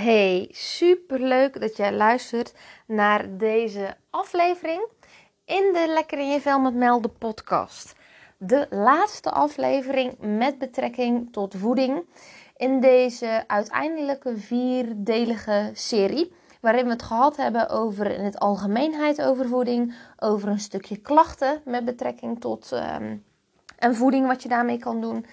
Hey, super leuk dat jij luistert naar deze aflevering in de Lekker in je vel met Melden podcast. De laatste aflevering met betrekking tot voeding in deze uiteindelijke vierdelige serie. Waarin we het gehad hebben over in het algemeenheid over voeding, over een stukje klachten met betrekking tot um, voeding, wat je daarmee kan doen.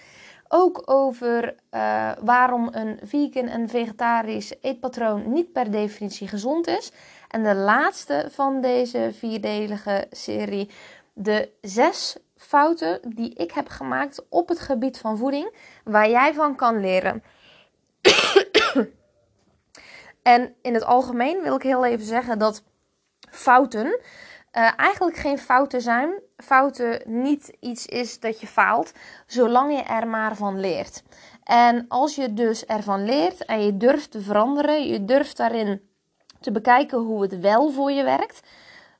Ook over uh, waarom een vegan en vegetarisch eetpatroon niet per definitie gezond is. En de laatste van deze vierdelige serie, de zes fouten die ik heb gemaakt op het gebied van voeding, waar jij van kan leren. en in het algemeen wil ik heel even zeggen dat fouten uh, eigenlijk geen fouten zijn. Fouten niet iets is dat je faalt, zolang je er maar van leert. En als je dus ervan leert en je durft te veranderen, je durft daarin te bekijken hoe het wel voor je werkt,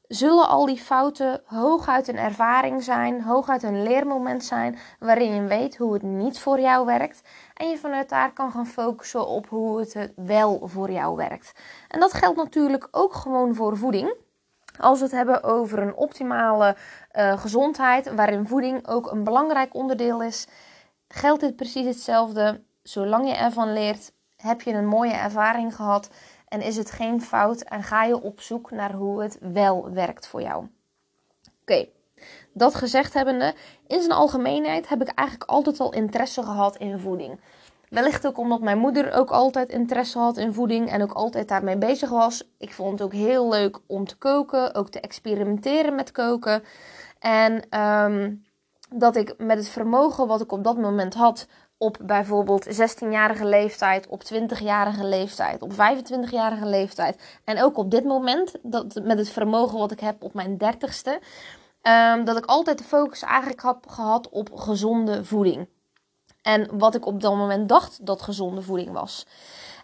zullen al die fouten hooguit een ervaring zijn, hooguit een leermoment zijn waarin je weet hoe het niet voor jou werkt en je vanuit daar kan gaan focussen op hoe het wel voor jou werkt. En dat geldt natuurlijk ook gewoon voor voeding. Als we het hebben over een optimale uh, gezondheid, waarin voeding ook een belangrijk onderdeel is, geldt dit precies hetzelfde. Zolang je ervan leert, heb je een mooie ervaring gehad en is het geen fout en ga je op zoek naar hoe het wel werkt voor jou. Oké, dat gezegd hebbende, in zijn algemeenheid heb ik eigenlijk altijd al interesse gehad in voeding. Wellicht ook omdat mijn moeder ook altijd interesse had in voeding en ook altijd daarmee bezig was. Ik vond het ook heel leuk om te koken, ook te experimenteren met koken. En um, dat ik met het vermogen wat ik op dat moment had, op bijvoorbeeld 16-jarige leeftijd, op 20-jarige leeftijd, op 25-jarige leeftijd. En ook op dit moment, dat, met het vermogen wat ik heb op mijn 30ste, um, ehm, dat ik altijd de focus eigenlijk heb gehad op gezonde voeding. En wat ik op dat moment dacht dat gezonde voeding was.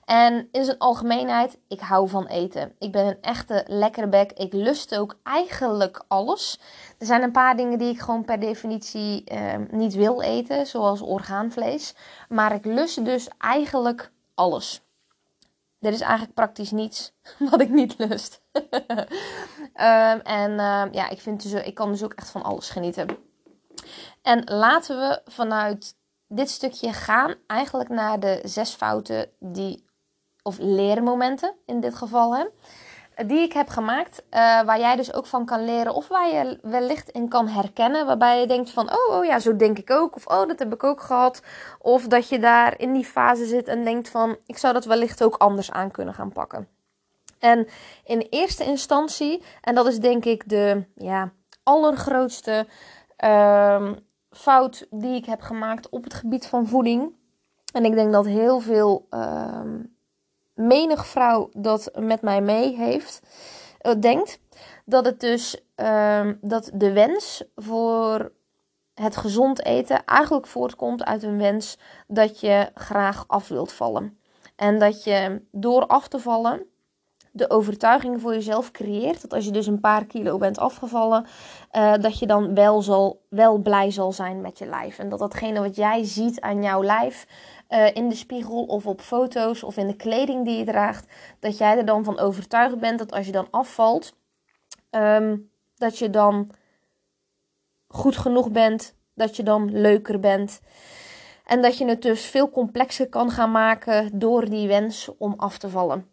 En in zijn algemeenheid, ik hou van eten. Ik ben een echte lekkere bek. Ik lust ook eigenlijk alles. Er zijn een paar dingen die ik gewoon per definitie eh, niet wil eten, zoals orgaanvlees. Maar ik lust dus eigenlijk alles. Er is eigenlijk praktisch niets wat ik niet lust. um, en uh, ja, ik, vind dus, ik kan dus ook echt van alles genieten. En laten we vanuit dit stukje gaan eigenlijk naar de zes fouten die, of leermomenten in dit geval, hè, die ik heb gemaakt. Uh, waar jij dus ook van kan leren of waar je wellicht in kan herkennen. Waarbij je denkt van, oh, oh ja, zo denk ik ook. Of oh, dat heb ik ook gehad. Of dat je daar in die fase zit en denkt van, ik zou dat wellicht ook anders aan kunnen gaan pakken. En in eerste instantie, en dat is denk ik de ja, allergrootste uh, fout die ik heb gemaakt op het gebied van voeding. En ik denk dat heel veel uh, menig vrouw dat met mij mee heeft, uh, denkt. Dat het dus uh, dat de wens voor het gezond eten eigenlijk voortkomt uit een wens dat je graag af wilt vallen. En dat je door af te vallen de overtuiging voor jezelf creëert. Dat als je dus een paar kilo bent afgevallen, uh, dat je dan wel, zal, wel blij zal zijn met je lijf. En dat datgene wat jij ziet aan jouw lijf uh, in de spiegel of op foto's of in de kleding die je draagt, dat jij er dan van overtuigd bent dat als je dan afvalt, um, dat je dan goed genoeg bent, dat je dan leuker bent. En dat je het dus veel complexer kan gaan maken door die wens om af te vallen.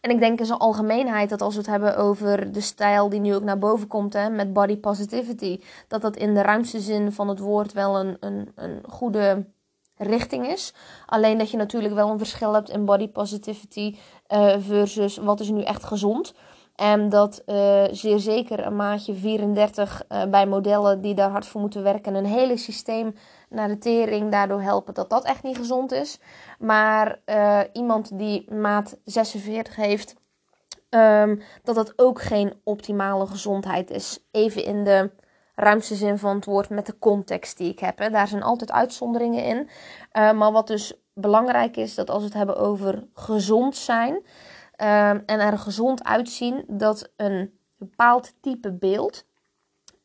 En ik denk in zijn algemeenheid dat als we het hebben over de stijl die nu ook naar boven komt hè, met body positivity, dat dat in de ruimste zin van het woord wel een, een, een goede richting is. Alleen dat je natuurlijk wel een verschil hebt in body positivity uh, versus wat is nu echt gezond. En dat uh, zeer zeker een maatje 34 uh, bij modellen die daar hard voor moeten werken, een hele systeem naar de tering daardoor helpen dat dat echt niet gezond is. Maar uh, iemand die maat 46 heeft, um, dat dat ook geen optimale gezondheid is. Even in de ruimste zin van het woord met de context die ik heb. Hè. Daar zijn altijd uitzonderingen in. Uh, maar wat dus belangrijk is, dat als we het hebben over gezond zijn um, en er gezond uitzien, dat een bepaald type beeld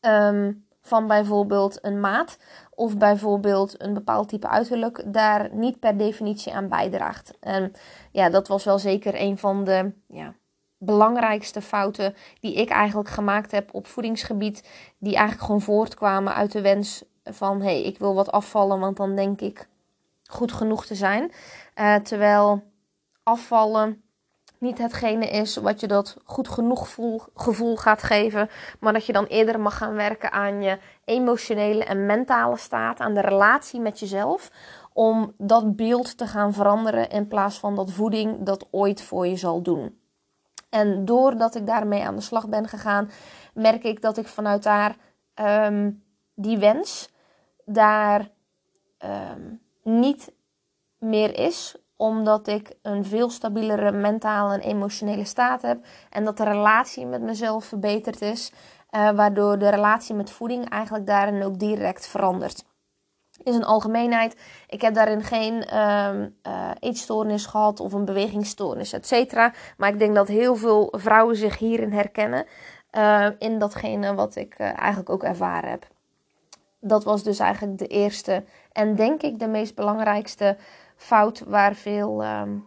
um, van bijvoorbeeld een maat of bijvoorbeeld een bepaald type uiterlijk daar niet per definitie aan bijdraagt. En ja, dat was wel zeker een van de ja, belangrijkste fouten die ik eigenlijk gemaakt heb op voedingsgebied, die eigenlijk gewoon voortkwamen uit de wens van hé, hey, ik wil wat afvallen, want dan denk ik goed genoeg te zijn. Uh, terwijl afvallen niet hetgene is wat je dat goed genoeg gevoel gaat geven, maar dat je dan eerder mag gaan werken aan je emotionele en mentale staat, aan de relatie met jezelf, om dat beeld te gaan veranderen in plaats van dat voeding dat ooit voor je zal doen. En doordat ik daarmee aan de slag ben gegaan, merk ik dat ik vanuit daar ehm, die wens daar ehm, niet meer is omdat ik een veel stabielere mentale en emotionele staat heb. En dat de relatie met mezelf verbeterd is. Uh, waardoor de relatie met voeding eigenlijk daarin ook direct verandert. In zijn algemeenheid, ik heb daarin geen uh, eetstoornis gehad of een bewegingsstoornis, et cetera. Maar ik denk dat heel veel vrouwen zich hierin herkennen. Uh, in datgene wat ik eigenlijk ook ervaren heb. Dat was dus eigenlijk de eerste en denk ik de meest belangrijkste fout waar veel ehm,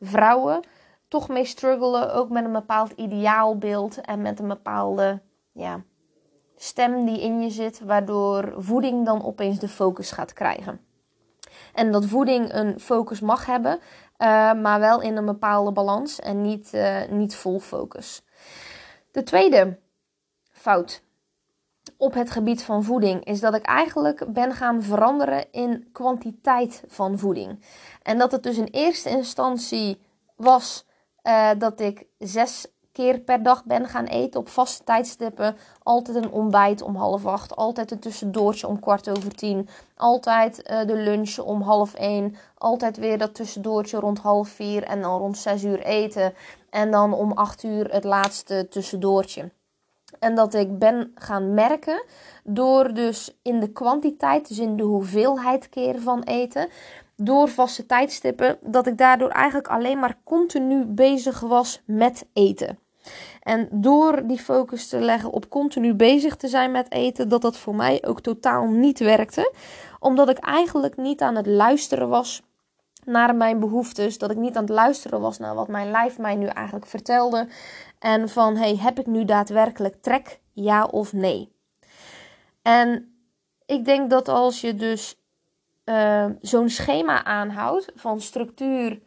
vrouwen toch mee struggelen. Ook met een bepaald ideaalbeeld en met een bepaalde ja, stem die in je zit, waardoor voeding dan opeens de focus gaat krijgen. En dat voeding een focus mag hebben, uh, maar wel in een bepaalde balans en niet, uh, niet vol focus. De tweede fout op het gebied van voeding is dat ik eigenlijk ben gaan veranderen in kwantiteit van voeding. En dat het dus in eerste instantie was uh, dat ik zes keer per dag ben gaan eten op vaste tijdstippen. Altijd een ontbijt om half acht, altijd een tussendoortje om kwart over tien, altijd uh, de lunch om half één, altijd weer dat tussendoortje rond half vier en dan rond zes uur eten. En dan om acht uur het laatste tussendoortje. En dat ik ben gaan merken door dus in de kwantiteit, dus in de hoeveelheid keren van eten, door vaste tijdstippen, dat ik daardoor eigenlijk alleen maar continu bezig was met eten. En door die focus te leggen op continu bezig te zijn met eten, dat dat voor mij ook totaal niet werkte. Omdat ik eigenlijk niet aan het luisteren was naar mijn behoeftes. Dat ik niet aan het luisteren was naar wat mijn lijf mij nu eigenlijk vertelde. En van, hey, heb ik nu daadwerkelijk trek? Ja of nee? En ik denk dat als je dus uh, zo'n schema aanhoudt van structuur.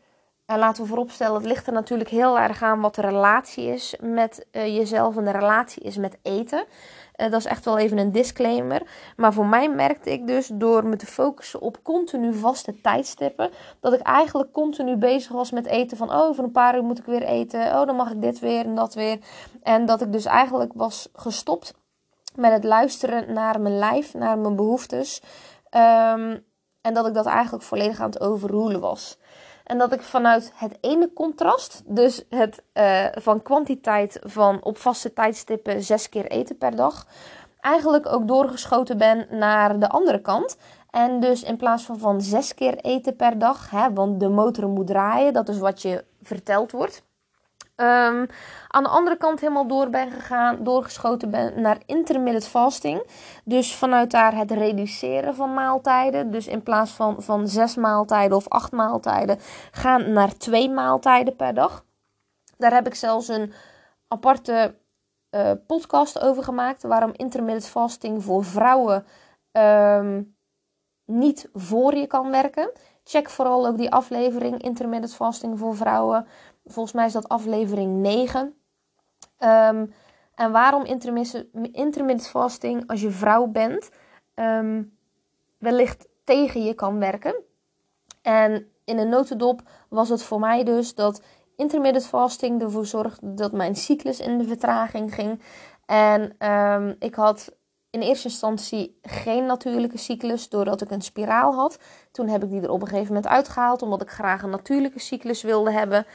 En laten we vooropstellen, het ligt er natuurlijk heel erg aan wat de relatie is met uh, jezelf en de relatie is met eten. Uh, dat is echt wel even een disclaimer. Maar voor mij merkte ik dus door me te focussen op continu vaste tijdstippen, dat ik eigenlijk continu bezig was met eten. Van oh, over een paar uur moet ik weer eten. Oh, dan mag ik dit weer en dat weer. En dat ik dus eigenlijk was gestopt met het luisteren naar mijn lijf, naar mijn behoeftes. Um, en dat ik dat eigenlijk volledig aan het overroelen was. En dat ik vanuit het ene contrast, dus het uh, van kwantiteit van op vaste tijdstippen zes keer eten per dag, eigenlijk ook doorgeschoten ben naar de andere kant. En dus in plaats van van zes keer eten per dag, hè, want de motor moet draaien, dat is wat je verteld wordt. Um, aan de andere kant helemaal door ben gegaan, doorgeschoten ben naar intermittent fasting. Dus vanuit daar het reduceren van maaltijden. Dus in plaats van, van zes maaltijden of acht maaltijden, gaan naar twee maaltijden per dag. Daar heb ik zelfs een aparte uh, podcast over gemaakt. Waarom intermittent fasting voor vrouwen um, niet voor je kan werken. Check vooral ook die aflevering intermittent fasting voor vrouwen. Volgens mij is dat aflevering 9. Um, ehm, en waarom intermittent fasting als je vrouw bent um, wellicht tegen je kan werken. En in een notendop was het voor mij dus dat intermittent fasting ervoor zorgde dat mijn cyclus in de vertraging ging. En um, ik had in eerste instantie geen natuurlijke cyclus doordat ik een spiraal had. Toen heb ik die er op een gegeven moment uitgehaald omdat ik graag een natuurlijke cyclus wilde hebben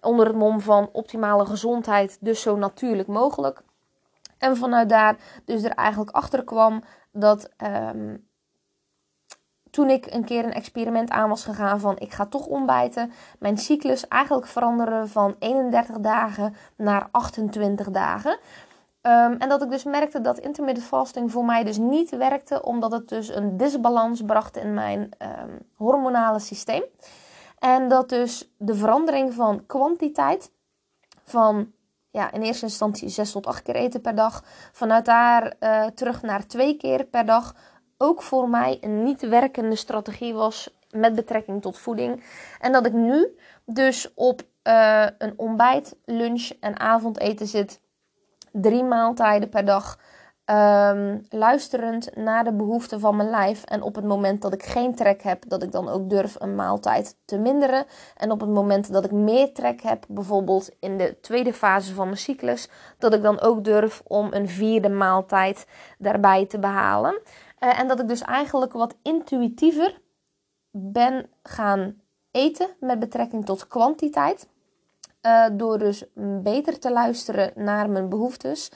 onder het mom van optimale gezondheid, dus zo natuurlijk mogelijk. En vanuit daar dus er eigenlijk achter kwam dat um, toen ik een keer een experiment aan was gegaan van ik ga toch ontbijten, mijn cyclus eigenlijk veranderen van 31 dagen naar 28 dagen. Ehm, en dat ik dus merkte dat intermittent fasting voor mij dus niet werkte, omdat het dus een disbalans bracht in mijn um, hormonale systeem. En dat dus de verandering van kwantiteit, van ja, in eerste instantie 6 tot 8 keer eten per dag, vanuit daar uh, terug naar 2 keer per dag, ook voor mij een niet werkende strategie was met betrekking tot voeding. En dat ik nu dus op uh, een ontbijt, lunch en avondeten zit drie maaltijden per dag. Um, luisterend naar de behoeften van mijn lijf. En op het moment dat ik geen trek heb, dat ik dan ook durf een maaltijd te minderen. En op het moment dat ik meer trek heb, bijvoorbeeld in de tweede fase van mijn cyclus, dat ik dan ook durf om een vierde maaltijd daarbij te behalen. Uh, en dat ik dus eigenlijk wat intuïtiever ben gaan eten met betrekking tot kwantiteit. Uh, door dus beter te luisteren naar mijn behoeftes.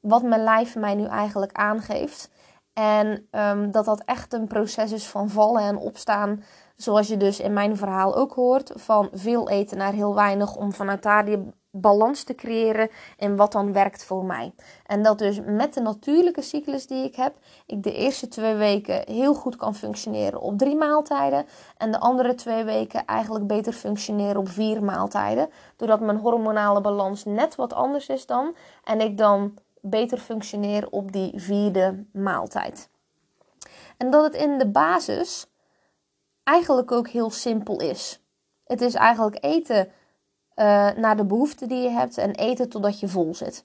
Wat mijn lijf mij nu eigenlijk aangeeft. En um, dat dat echt een proces is van vallen en opstaan. Zoals je dus in mijn verhaal ook hoort. Van veel eten naar heel weinig. Om vanuit daar die balans te creëren in wat dan werkt voor mij. En dat dus met de natuurlijke cyclus die ik heb, ik de eerste twee weken heel goed kan functioneren op drie maaltijden. En de andere twee weken eigenlijk beter functioneren op vier maaltijden. Doordat mijn hormonale balans net wat anders is dan. En ik dan beter functioneer op die vierde maaltijd. En dat het in de basis eigenlijk ook heel simpel is. Het is eigenlijk eten naar de behoeften die je hebt en eten totdat je vol zit.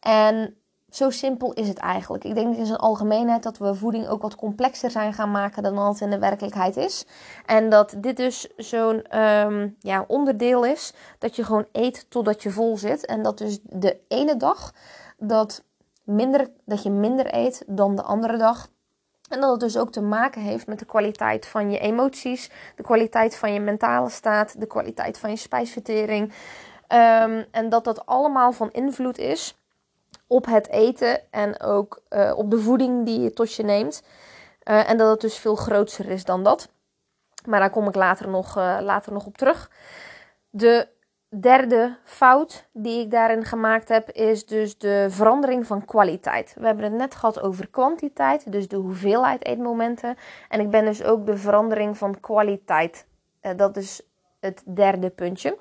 En zo simpel is het eigenlijk. Ik denk in zijn algemeenheid dat we voeding ook wat complexer zijn gaan maken dan wat het in de werkelijkheid is. En dat dit dus zo'n um, ja, onderdeel is dat je gewoon eet totdat je vol zit. En dat dus de ene dag dat, minder, dat je minder eet dan de andere dag. En dat het dus ook te maken heeft met de kwaliteit van je emoties, de kwaliteit van je mentale staat, de kwaliteit van je spijsvertering. Um, en dat dat allemaal van invloed is op het eten en ook uh, op de voeding die je tot je neemt. Uh, en dat het dus veel groter is dan dat. Maar daar kom ik later nog, uh, later nog op terug. De derde fout die ik daarin gemaakt heb, is dus de verandering van kwaliteit. We hebben het net gehad over kwantiteit, dus de hoeveelheid eetmomenten. En ik ben dus ook de verandering van kwaliteit. Uh, dat is het derde puntje.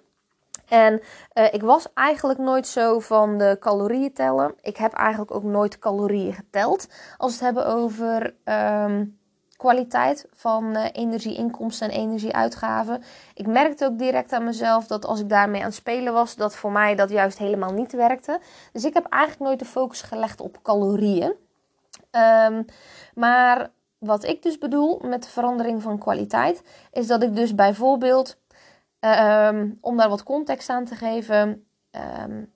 En uh, ik was eigenlijk nooit zo van de calorieën tellen. Ik heb eigenlijk ook nooit calorieën geteld. Als we het hebben over um, kwaliteit van uh, energieinkomsten en energieuitgaven. Ik merkte ook direct aan mezelf dat als ik daarmee aan het spelen was, dat voor mij dat juist helemaal niet werkte. Dus ik heb eigenlijk nooit de focus gelegd op calorieën. Um, maar wat ik dus bedoel met de verandering van kwaliteit, is dat ik dus bijvoorbeeld, um, om daar wat context aan te geven, um,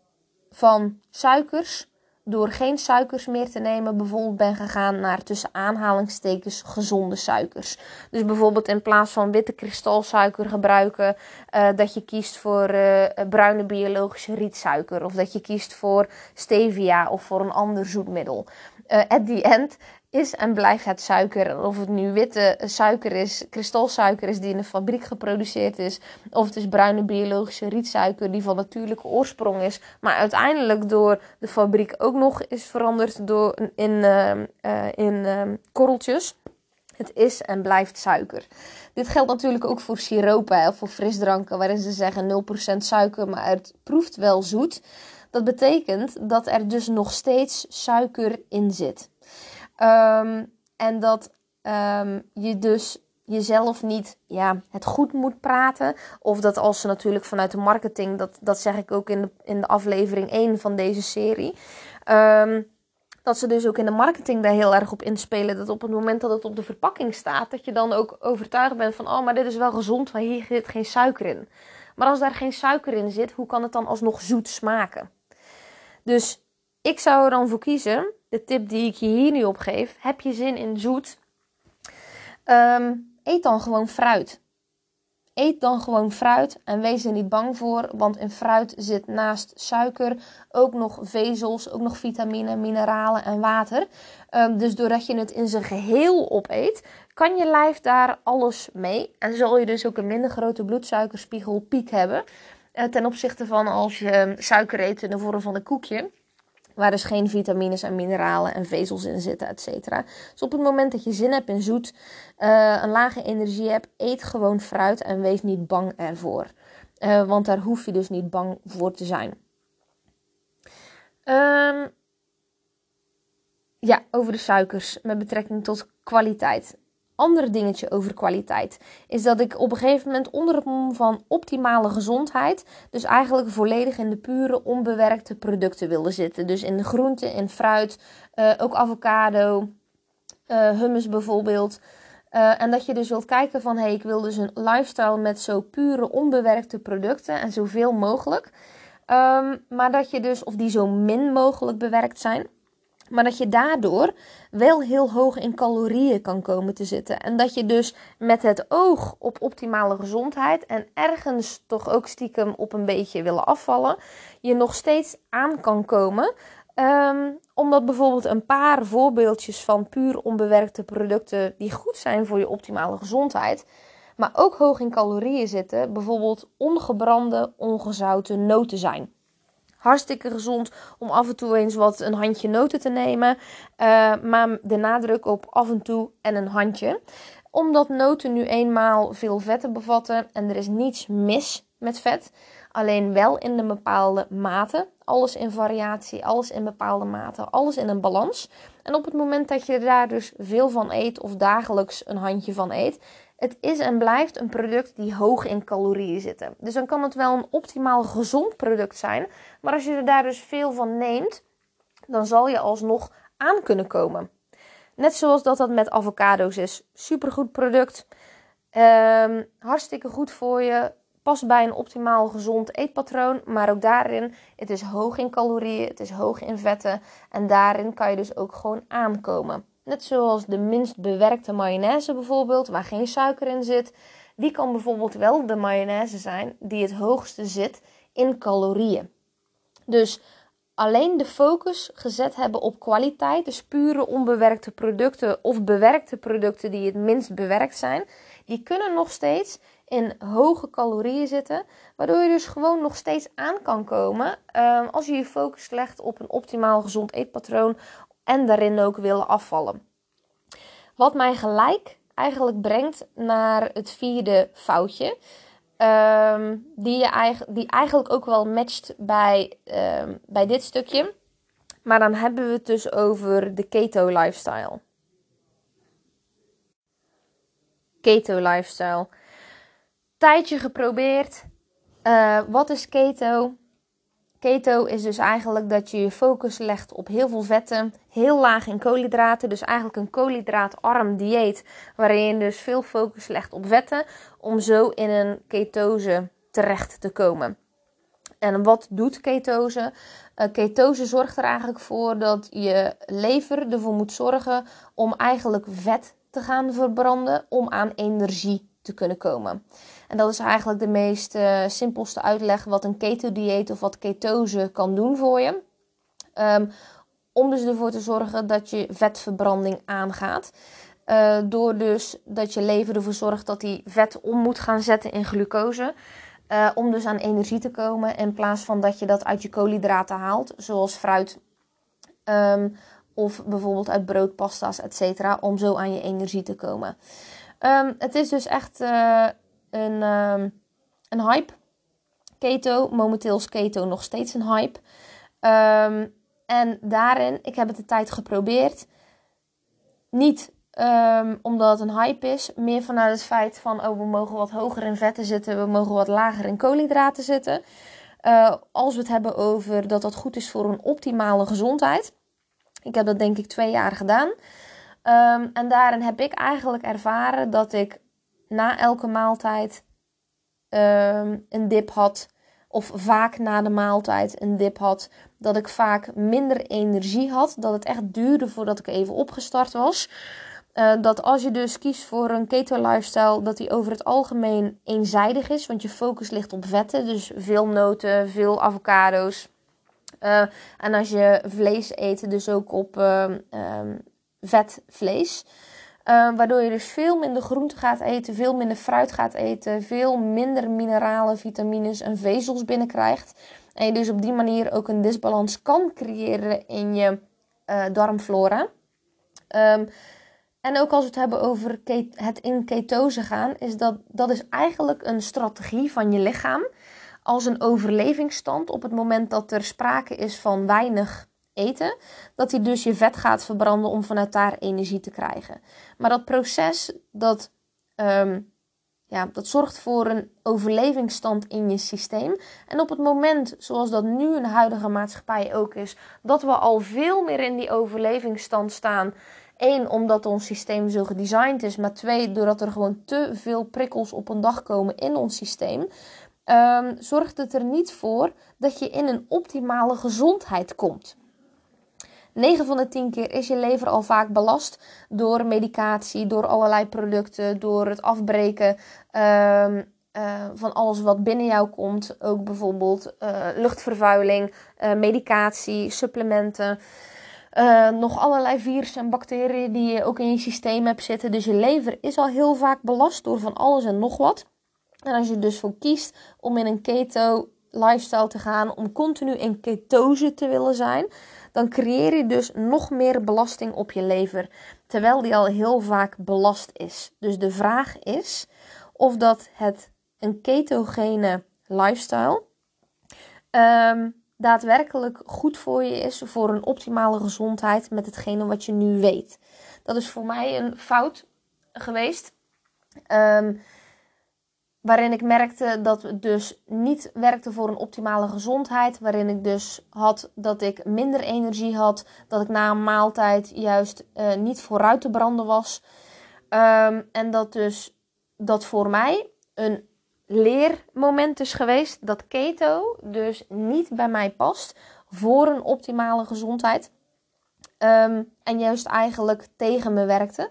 van suikers door geen suikers meer te nemen, bijvoorbeeld ben gegaan naar tussen aanhalingstekens gezonde suikers. Dus bijvoorbeeld in plaats van witte kristalsuiker gebruiken, uh, dat je kiest voor uh, bruine biologische rietsuiker. Of dat je kiest voor stevia of voor een ander zoetmiddel. Uh, at the end is en blijft het suiker. Of het nu witte suiker is, kristalsuiker is die in een fabriek geproduceerd is. Of het is bruine biologische rietsuiker die van natuurlijke oorsprong is. Maar uiteindelijk door de fabriek ook nog is veranderd door, in, uh, uh, in uh, korreltjes. Het is en blijft suiker. Dit geldt natuurlijk ook voor siropen of voor frisdranken, waarin ze zeggen 0% suiker, maar het proeft wel zoet. Dat betekent dat er dus nog steeds suiker in zit. Um, en dat um, je dus jezelf niet ja, het goed moet praten. Of dat als ze natuurlijk vanuit de marketing, dat, dat zeg ik ook in de, in de aflevering 1 van deze serie. Um, dat ze dus ook in de marketing daar heel erg op inspelen. Dat op het moment dat het op de verpakking staat, dat je dan ook overtuigd bent van: oh, maar dit is wel gezond, want hier zit geen suiker in. Maar als daar geen suiker in zit, hoe kan het dan alsnog zoet smaken? Dus ik zou er dan voor kiezen de tip die ik je hier nu op geef. Heb je zin in zoet? Um, eet dan gewoon fruit. Eet dan gewoon fruit en wees er niet bang voor, want in fruit zit naast suiker ook nog vezels, ook nog vitamine, mineralen en water. Um, dus doordat je het in zijn geheel opeet, kan je lijf daar alles mee. En zal je dus ook een minder grote bloedsuikerspiegel piek hebben. Uh, ten opzichte van als je suiker eet in de vorm van een koekje. Waar dus geen vitamines en mineralen en vezels in zitten, et cetera. Dus op het moment dat je zin hebt in zoet, uh, een lage energie hebt, eet gewoon fruit en wees niet bang ervoor. Uh, want daar hoef je dus niet bang voor te zijn. Um, ja, over de suikers met betrekking tot kwaliteit. Andere dingetje over kwaliteit is dat ik op een gegeven moment onder het mom van optimale gezondheid, dus eigenlijk volledig in de pure onbewerkte producten wilde zitten. Dus in groenten, in fruit, uh, ook avocado, uh, hummus bijvoorbeeld. Uh, en dat je dus wilt kijken van, hé, hey, ik wil dus een lifestyle met zo pure onbewerkte producten en zoveel mogelijk. Um, maar dat je dus, of die zo min mogelijk bewerkt zijn. Maar dat je daardoor wel heel hoog in calorieën kan komen te zitten. En dat je dus met het oog op optimale gezondheid en ergens toch ook stiekem op een beetje willen afvallen, je nog steeds aan kan komen. Um, omdat bijvoorbeeld een paar voorbeeldjes van puur onbewerkte producten die goed zijn voor je optimale gezondheid, maar ook hoog in calorieën zitten, bijvoorbeeld ongebrande, ongezouten noten zijn hartstikke gezond om af en toe eens wat een handje noten te nemen. Uh, maar de nadruk op af en toe en een handje. Omdat noten nu eenmaal veel vetten bevatten en er is niets mis met vet. Alleen wel in een bepaalde mate. Alles in variatie, alles in bepaalde mate, alles in een balans. En op het moment dat je daar dus veel van eet of dagelijks een handje van eet, het is en blijft een product die hoog in calorieën zit. Dus dan kan het wel een optimaal gezond product zijn. Maar als je er daar dus veel van neemt, dan zal je alsnog aan kunnen komen. Net zoals dat dat met avocado's is. Supergoed product. Um, hartstikke goed voor je. Past bij een optimaal gezond eetpatroon. Maar ook daarin, het is hoog in calorieën, het is hoog in vetten. En daarin kan je dus ook gewoon aankomen. Net zoals de minst bewerkte mayonaise bijvoorbeeld, waar geen suiker in zit. Die kan bijvoorbeeld wel de mayonaise zijn die het hoogste zit in calorieën. Dus alleen de focus gezet hebben op kwaliteit, dus pure onbewerkte producten of bewerkte producten die het minst bewerkt zijn, die kunnen nog steeds in hoge calorieën zitten, waardoor je dus gewoon nog steeds aan kan komen uh, als je je focus legt op een optimaal gezond eetpatroon en daarin ook willen afvallen. Wat mij gelijk eigenlijk brengt naar het vierde foutje. Um, die, je, die eigenlijk ook wel matcht bij, um, bij dit stukje. Maar dan hebben we het dus over de keto lifestyle. Keto lifestyle. Tijdje geprobeerd. Uh, wat is keto? Keto is dus eigenlijk dat je je focus legt op heel veel vetten, heel laag in koolhydraten. Dus eigenlijk een koolhydraatarm dieet, waarin je dus veel focus legt op vetten, om zo in een ketose terecht te komen. En wat doet ketose? Uh, ketose zorgt er eigenlijk voor dat je lever ervoor moet zorgen om eigenlijk vet te gaan verbranden om aan energie te kunnen komen. En dat is eigenlijk de meest uh, simpelste uitleg wat een keto-dieet of wat ketose kan doen voor je. Um, om dus ervoor te zorgen dat je vetverbranding aangaat. Uh, door dus dat je lever ervoor zorgt dat die vet om moet gaan zetten in glucose. Uh, om dus aan energie te komen. In plaats van dat je dat uit je koolhydraten haalt. Zoals fruit. Um, of bijvoorbeeld uit brood, pasta's, etc. Om zo aan je energie te komen. Um, het is dus echt uh, een, um, een hype. Keto, momenteel is keto nog steeds een hype. Um, en daarin, ik heb het de tijd geprobeerd. Niet omdat het een hype is, meer vanuit het feit van, oh, we mogen wat hoger in vetten zitten, we mogen wat lager in koolhydraten zitten. Uh, als we het hebben over dat dat goed is voor een optimale gezondheid. Ik heb dat denk ik twee jaar gedaan. Um, en daarin heb ik eigenlijk ervaren dat ik na elke maaltijd um, een dip had. Of vaak na de maaltijd een dip had. Dat ik vaak minder energie had. Dat het echt duurde voordat ik even opgestart was. Uh, dat als je dus kiest voor een keto lifestyle, dat die over het algemeen eenzijdig is. Want je focus ligt op vetten. Dus veel noten, veel avocado's. Uh, en als je vlees eet, dus ook op uh, vet vlees. Uh, waardoor je dus veel minder groente gaat eten, veel minder fruit gaat eten, veel minder mineralen, vitamines en vezels binnenkrijgt. En je dus op die manier ook een disbalans kan creëren in je uh, darmflora. Um, en ook als we het hebben over het in ketose gaan, is dat, dat is eigenlijk een strategie van je lichaam als een overlevingsstand op het moment dat er sprake is van weinig eten, dat hij dus je vet gaat verbranden om vanuit daar energie te krijgen. Maar dat proces, dat, um, ja, dat zorgt voor een overlevingsstand in je systeem. En op het moment, zoals dat nu in de huidige maatschappij ook is, dat we al veel meer in die overlevingsstand staan. Eén, omdat ons systeem zo gedesigned is. Maar twee, doordat er gewoon te veel prikkels op een dag komen in ons systeem. Um, zorgt het er niet voor dat je in een optimale gezondheid komt. 9 van de 10 keer is je lever al vaak belast door medicatie, door allerlei producten, door het afbreken um, uh, van alles wat binnen jou komt. Ook bijvoorbeeld uh, luchtvervuiling, uh, medicatie, supplementen. nog allerlei virussen en bacteriën die je ook in je systeem hebt zitten. Dus je lever is al heel vaak belast door van alles en nog wat. En als je dus voor kiest om in een keto lifestyle te gaan, om continu in ketose te willen zijn, dan creëer je dus nog meer belasting op je lever, terwijl die al heel vaak belast is. Dus de vraag is of dat het een ketogene lifestyle um, daadwerkelijk goed voor je is voor een optimale gezondheid met hetgene wat je nu weet. Dat is voor mij een fout geweest. Um, Waarin ik merkte dat het dus niet werkte voor een optimale gezondheid. Waarin ik dus had dat ik minder energie had. Dat ik na een maaltijd juist uh, niet vooruit te branden was. Um, en dat dus dat voor mij een leermoment is geweest. Dat keto dus niet bij mij past voor een optimale gezondheid. Um, en juist eigenlijk tegen me werkte.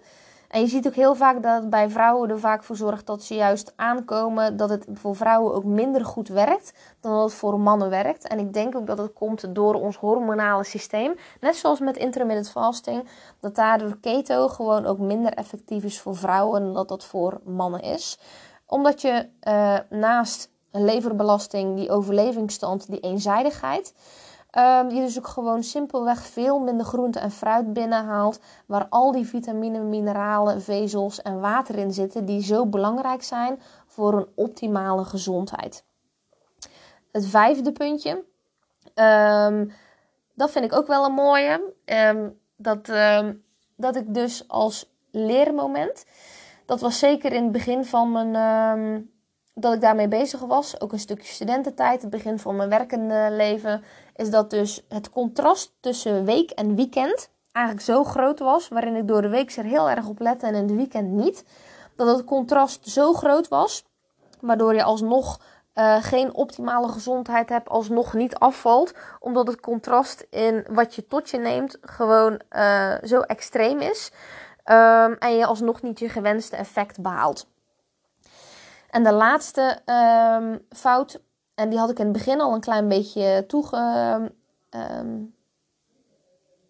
En je ziet ook heel vaak dat bij vrouwen er vaak voor zorgt dat ze juist aankomen dat het voor vrouwen ook minder goed werkt dan dat het voor mannen werkt. En ik denk ook dat het komt door ons hormonale systeem. Net zoals met intermittent fasting, dat daardoor keto gewoon ook minder effectief is voor vrouwen dan dat dat voor mannen is. Omdat je uh, naast leverbelasting, die overlevingsstand, die eenzijdigheid Um, je dus ook gewoon simpelweg veel minder groente en fruit binnenhaalt. Waar al die vitamine, mineralen, vezels en water in zitten. Die zo belangrijk zijn voor een optimale gezondheid. Het vijfde puntje. Um, dat vind ik ook wel een mooie. Um, dat, dat ik dus als leermoment. Dat was zeker in het begin van mijn dat ik daarmee bezig was, ook een stukje studententijd, het begin van mijn werkende leven, is dat dus het contrast tussen week en weekend eigenlijk zo groot was, waarin ik door de week er heel erg op lette en in de weekend niet. Dat het contrast zo groot was, waardoor je alsnog uh, geen optimale gezondheid hebt, alsnog niet afvalt, omdat het contrast in wat je tot je neemt gewoon uh, zo extreem is um, en je alsnog niet je gewenste effect behaalt. En de laatste um, fout, en die had ik in het begin al een klein beetje toege, um,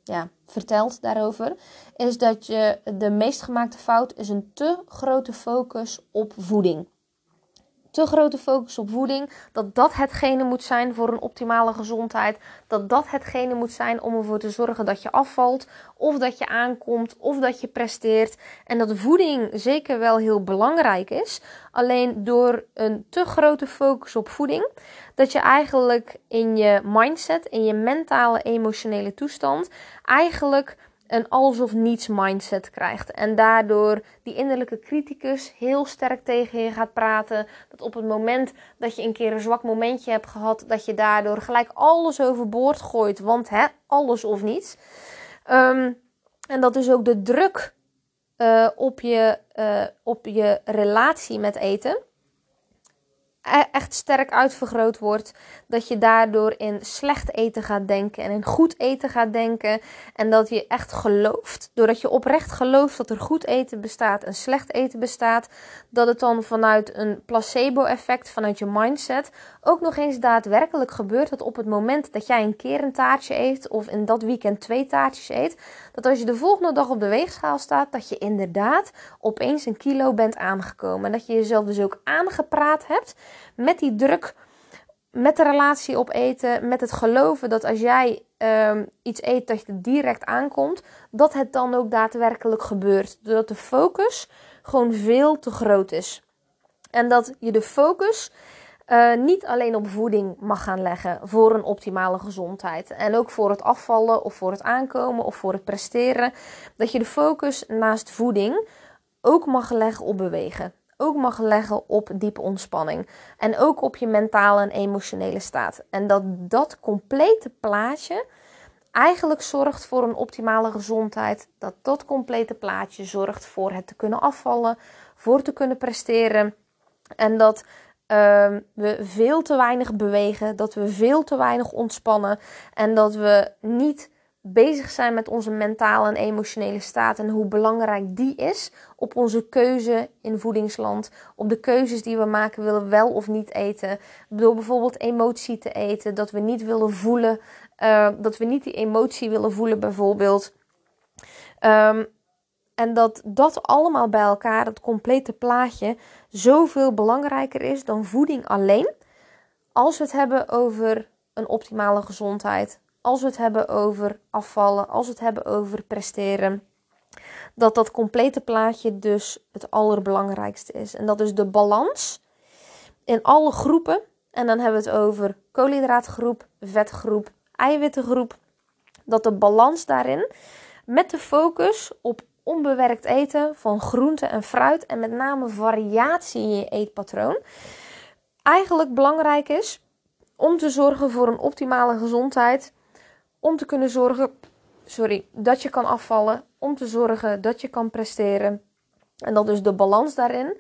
ja, verteld daarover, is dat je de meest gemaakte fout is een te grote focus op voeding te grote focus op voeding, dat dat hetgene moet zijn voor een optimale gezondheid, dat dat hetgene moet zijn om ervoor te zorgen dat je afvalt, of dat je aankomt, of dat je presteert. En dat voeding zeker wel heel belangrijk is, alleen door een te grote focus op voeding, dat je eigenlijk in je mindset, in je mentale, emotionele toestand, eigenlijk een alles of niets mindset krijgt. En daardoor die innerlijke criticus heel sterk tegen je gaat praten. Dat op het moment dat je een keer een zwak momentje hebt gehad, dat je daardoor gelijk alles overboord gooit. Want hè, alles of niets. Um, en dat dus ook de druk uh, op, je, uh, op je relatie met eten echt sterk uitvergroot wordt. Dat je daardoor in slecht eten gaat denken en in goed eten gaat denken. En dat je echt gelooft, doordat je oprecht gelooft dat er goed eten bestaat en slecht eten bestaat, dat het dan vanuit een placebo-effect, vanuit je mindset, ook nog eens daadwerkelijk gebeurt dat op het moment dat jij een keer een taartje eet of in dat weekend twee taartjes eet, dat als je de volgende dag op de weegschaal staat, dat je inderdaad opeens een kilo bent aangekomen. En dat je jezelf dus ook aangepraat hebt met die druk, met de relatie op eten, met het geloven dat als jij um, iets eet dat je direct aankomt, dat het dan ook daadwerkelijk gebeurt. Doordat de focus gewoon veel te groot is. En dat je de focus uh, niet alleen op voeding mag gaan leggen voor een optimale gezondheid. En ook voor het afvallen of voor het aankomen of voor het presteren. Dat je de focus naast voeding ook mag leggen op bewegen. Ook mag leggen op diepe ontspanning. En ook op je mentale en emotionele staat. En dat dat complete plaatje eigenlijk zorgt voor een optimale gezondheid. Dat dat complete plaatje zorgt voor het te kunnen afvallen, voor te kunnen presteren. En dat um, we veel te weinig bewegen, dat we veel te weinig ontspannen en dat we niet bezig zijn met onze mentale en emotionele staat en hoe belangrijk die is op onze keuze in voedingsland, op de keuzes die we maken, willen we wel of niet eten, door bijvoorbeeld emotie te eten, dat we niet willen voelen, uh, dat we niet die emotie willen voelen bijvoorbeeld. Um, en dat dat allemaal bij elkaar, het complete plaatje, zoveel belangrijker is dan voeding alleen. Als we het hebben over een optimale gezondheid, als we het hebben over afvallen, als we het hebben over presteren. Dat dat complete plaatje dus het allerbelangrijkste is. En dat is de balans in alle groepen. En dan hebben we het over koolhydraatgroep, vetgroep, eiwittengroep. Dat de balans daarin met de focus op onbewerkt eten van groente en fruit en met name variatie in je eetpatroon eigenlijk belangrijk is om te zorgen voor een optimale gezondheid, om te kunnen zorgen, sorry, dat je kan afvallen, om te zorgen dat je kan presteren. En dat dus de balans daarin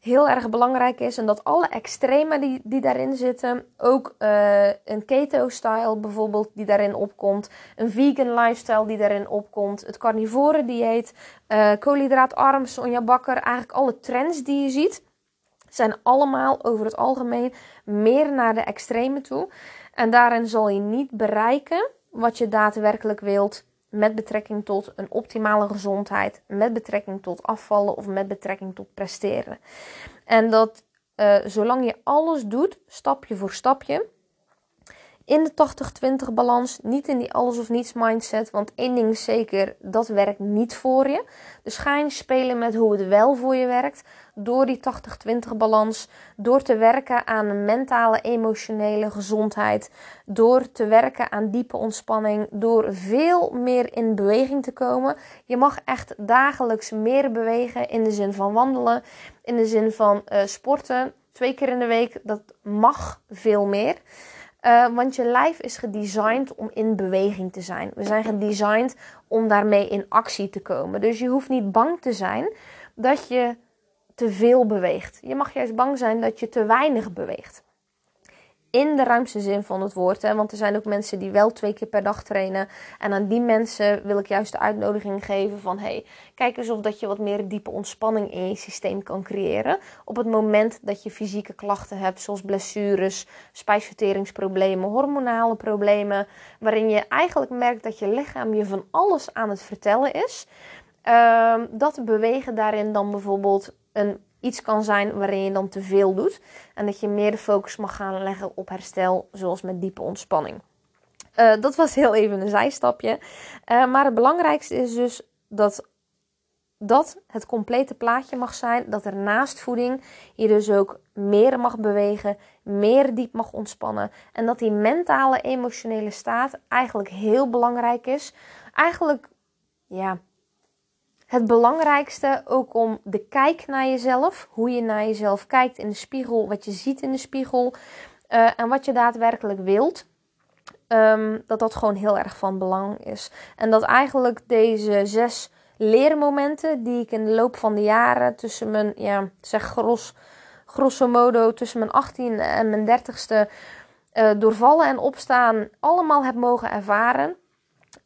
heel erg belangrijk is. En dat alle extreme die, die daarin zitten, ook uh, een keto-style bijvoorbeeld die daarin opkomt, een vegan lifestyle die daarin opkomt, het carnivore dieet, uh, koolhydraatarm, Sonja Bakker, eigenlijk alle trends die je ziet, zijn allemaal over het algemeen meer naar de extreme toe. En daarin zal je niet bereiken wat je daadwerkelijk wilt met betrekking tot een optimale gezondheid, met betrekking tot afvallen of met betrekking tot presteren. En dat uh, zolang je alles doet, stapje voor stapje, in de 80-20 balans, niet in die alles of niets mindset. Want één ding is zeker, dat werkt niet voor je. Dus ga je spelen met hoe het wel voor je werkt. Door die 80-20 balans. Door te werken aan mentale, emotionele gezondheid. Door te werken aan diepe ontspanning. Door veel meer in beweging te komen. Je mag echt dagelijks meer bewegen in de zin van wandelen. In de zin van uh, sporten. Twee keer in de week, dat mag veel meer. Uh, want je lijf is gedesigned om in beweging te zijn. We zijn gedesigned om daarmee in actie te komen. Dus je hoeft niet bang te zijn dat je te veel beweegt. Je mag juist bang zijn dat je te weinig beweegt in de ruimste zin van het woord. Hè? Want er zijn ook mensen die wel twee keer per dag trainen. En aan die mensen wil ik juist de uitnodiging geven van... hey, kijk eens of dat je wat meer diepe ontspanning in je systeem kan creëren. Op het moment dat je fysieke klachten hebt, zoals blessures, spijsverteringsproblemen, hormonale problemen... waarin je eigenlijk merkt dat je lichaam je van alles aan het vertellen is... Uh, dat bewegen daarin dan bijvoorbeeld een iets kan zijn waarin je dan te veel doet. En dat je meer de focus mag gaan leggen op herstel, zoals met diepe ontspanning. Uh, dat was heel even een zijstapje. Uh, maar het belangrijkste is dus dat dat het complete plaatje mag zijn. Dat er naast voeding je dus ook meer mag bewegen, meer diep mag ontspannen. En dat die mentale, emotionele staat eigenlijk heel belangrijk is. Eigenlijk, ja, het belangrijkste ook om de kijk naar jezelf, hoe je naar jezelf kijkt in de spiegel, wat je ziet in de spiegel uh, en wat je daadwerkelijk wilt. Um, dat dat gewoon heel erg van belang is. En dat eigenlijk deze zes leermomenten die ik in de loop van de jaren tussen mijn, ja, zeg gros, grosso modo tussen mijn 18e en mijn 30ste uh, doorvallen en opstaan allemaal heb mogen ervaren.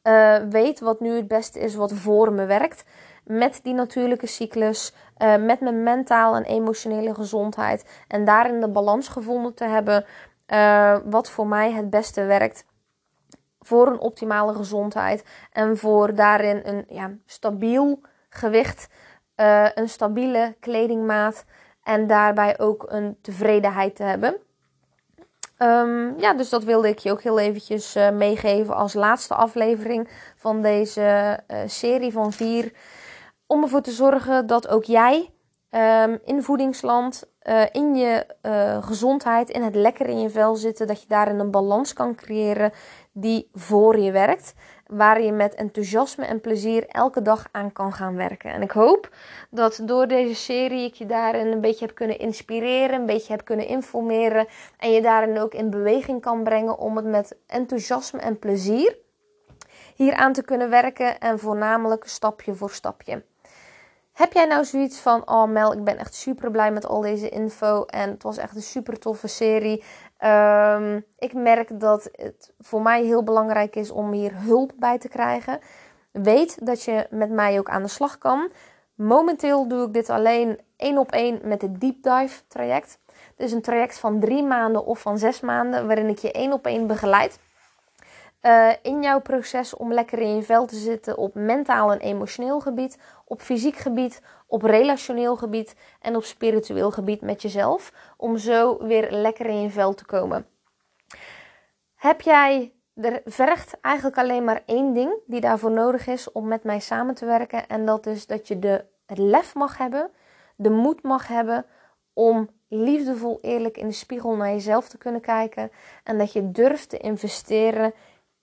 Uh, weet wat nu het beste is wat voor me werkt. Met die natuurlijke cyclus, uh, met mijn mentale en emotionele gezondheid. En daarin de balans gevonden te hebben wat voor mij het beste werkt voor een optimale gezondheid en voor daarin een ja, stabiel gewicht, uh, een stabiele kledingmaat en daarbij ook een tevredenheid te hebben. Um, ja, dus dat wilde ik je ook heel eventjes meegeven als laatste aflevering van deze serie van vier. Om ervoor te zorgen dat ook jij um, in voedingsland, uh, in je gezondheid, in het lekker in je vel zitten, dat je daarin een balans kan creëren die voor je werkt. Waar je met enthousiasme en plezier elke dag aan kan gaan werken. En ik hoop dat door deze serie ik je daarin een beetje heb kunnen inspireren, een beetje heb kunnen informeren. En je daarin ook in beweging kan brengen om het met enthousiasme en plezier hier aan te kunnen werken. En voornamelijk stapje voor stapje. Heb jij nou zoiets van, oh Mel, ik ben echt super blij met al deze info en het was echt een super toffe serie. Um, ik merk dat het voor mij heel belangrijk is om hier hulp bij te krijgen. Weet dat je met mij ook aan de slag kan. Momenteel doe ik dit alleen één op één met het deep dive traject. Dus een traject van drie maanden of van zes maanden, waarin ik je één op één begeleid. Uh, in jouw proces om lekker in je vel te zitten op mentaal en emotioneel gebied, op fysiek gebied, op relationeel gebied en op spiritueel gebied met jezelf. Om zo weer lekker in je vel te komen. Heb jij, er vergt eigenlijk alleen maar één ding die daarvoor nodig is om met mij samen te werken. En dat is dat je de, lef mag hebben, de moed mag hebben om liefdevol eerlijk in de spiegel naar jezelf te kunnen kijken. En dat je durft te investeren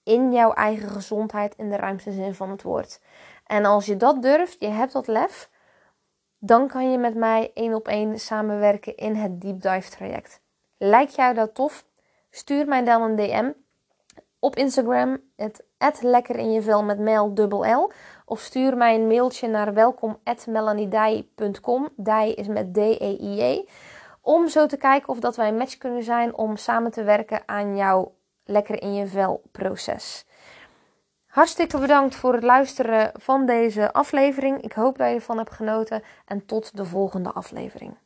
in jouw eigen gezondheid in de ruimste zin van het woord. En als je dat durft, je hebt dat lef, dan kan je met mij één op één samenwerken in het deep dive traject. Lijkt jou dat tof? Stuur mij dan een DM op Instagram, het lekker in je vel met mail dubbel L. Of stuur mij een mailtje naar welkom@melaniedij.com. Dij is met D-E-I-E. Om zo te kijken of dat wij een match kunnen zijn om samen te werken aan jouw lekker in je vel proces. Hartstikke bedankt voor het luisteren van deze aflevering. Ik hoop dat je ervan hebt genoten en tot de volgende aflevering.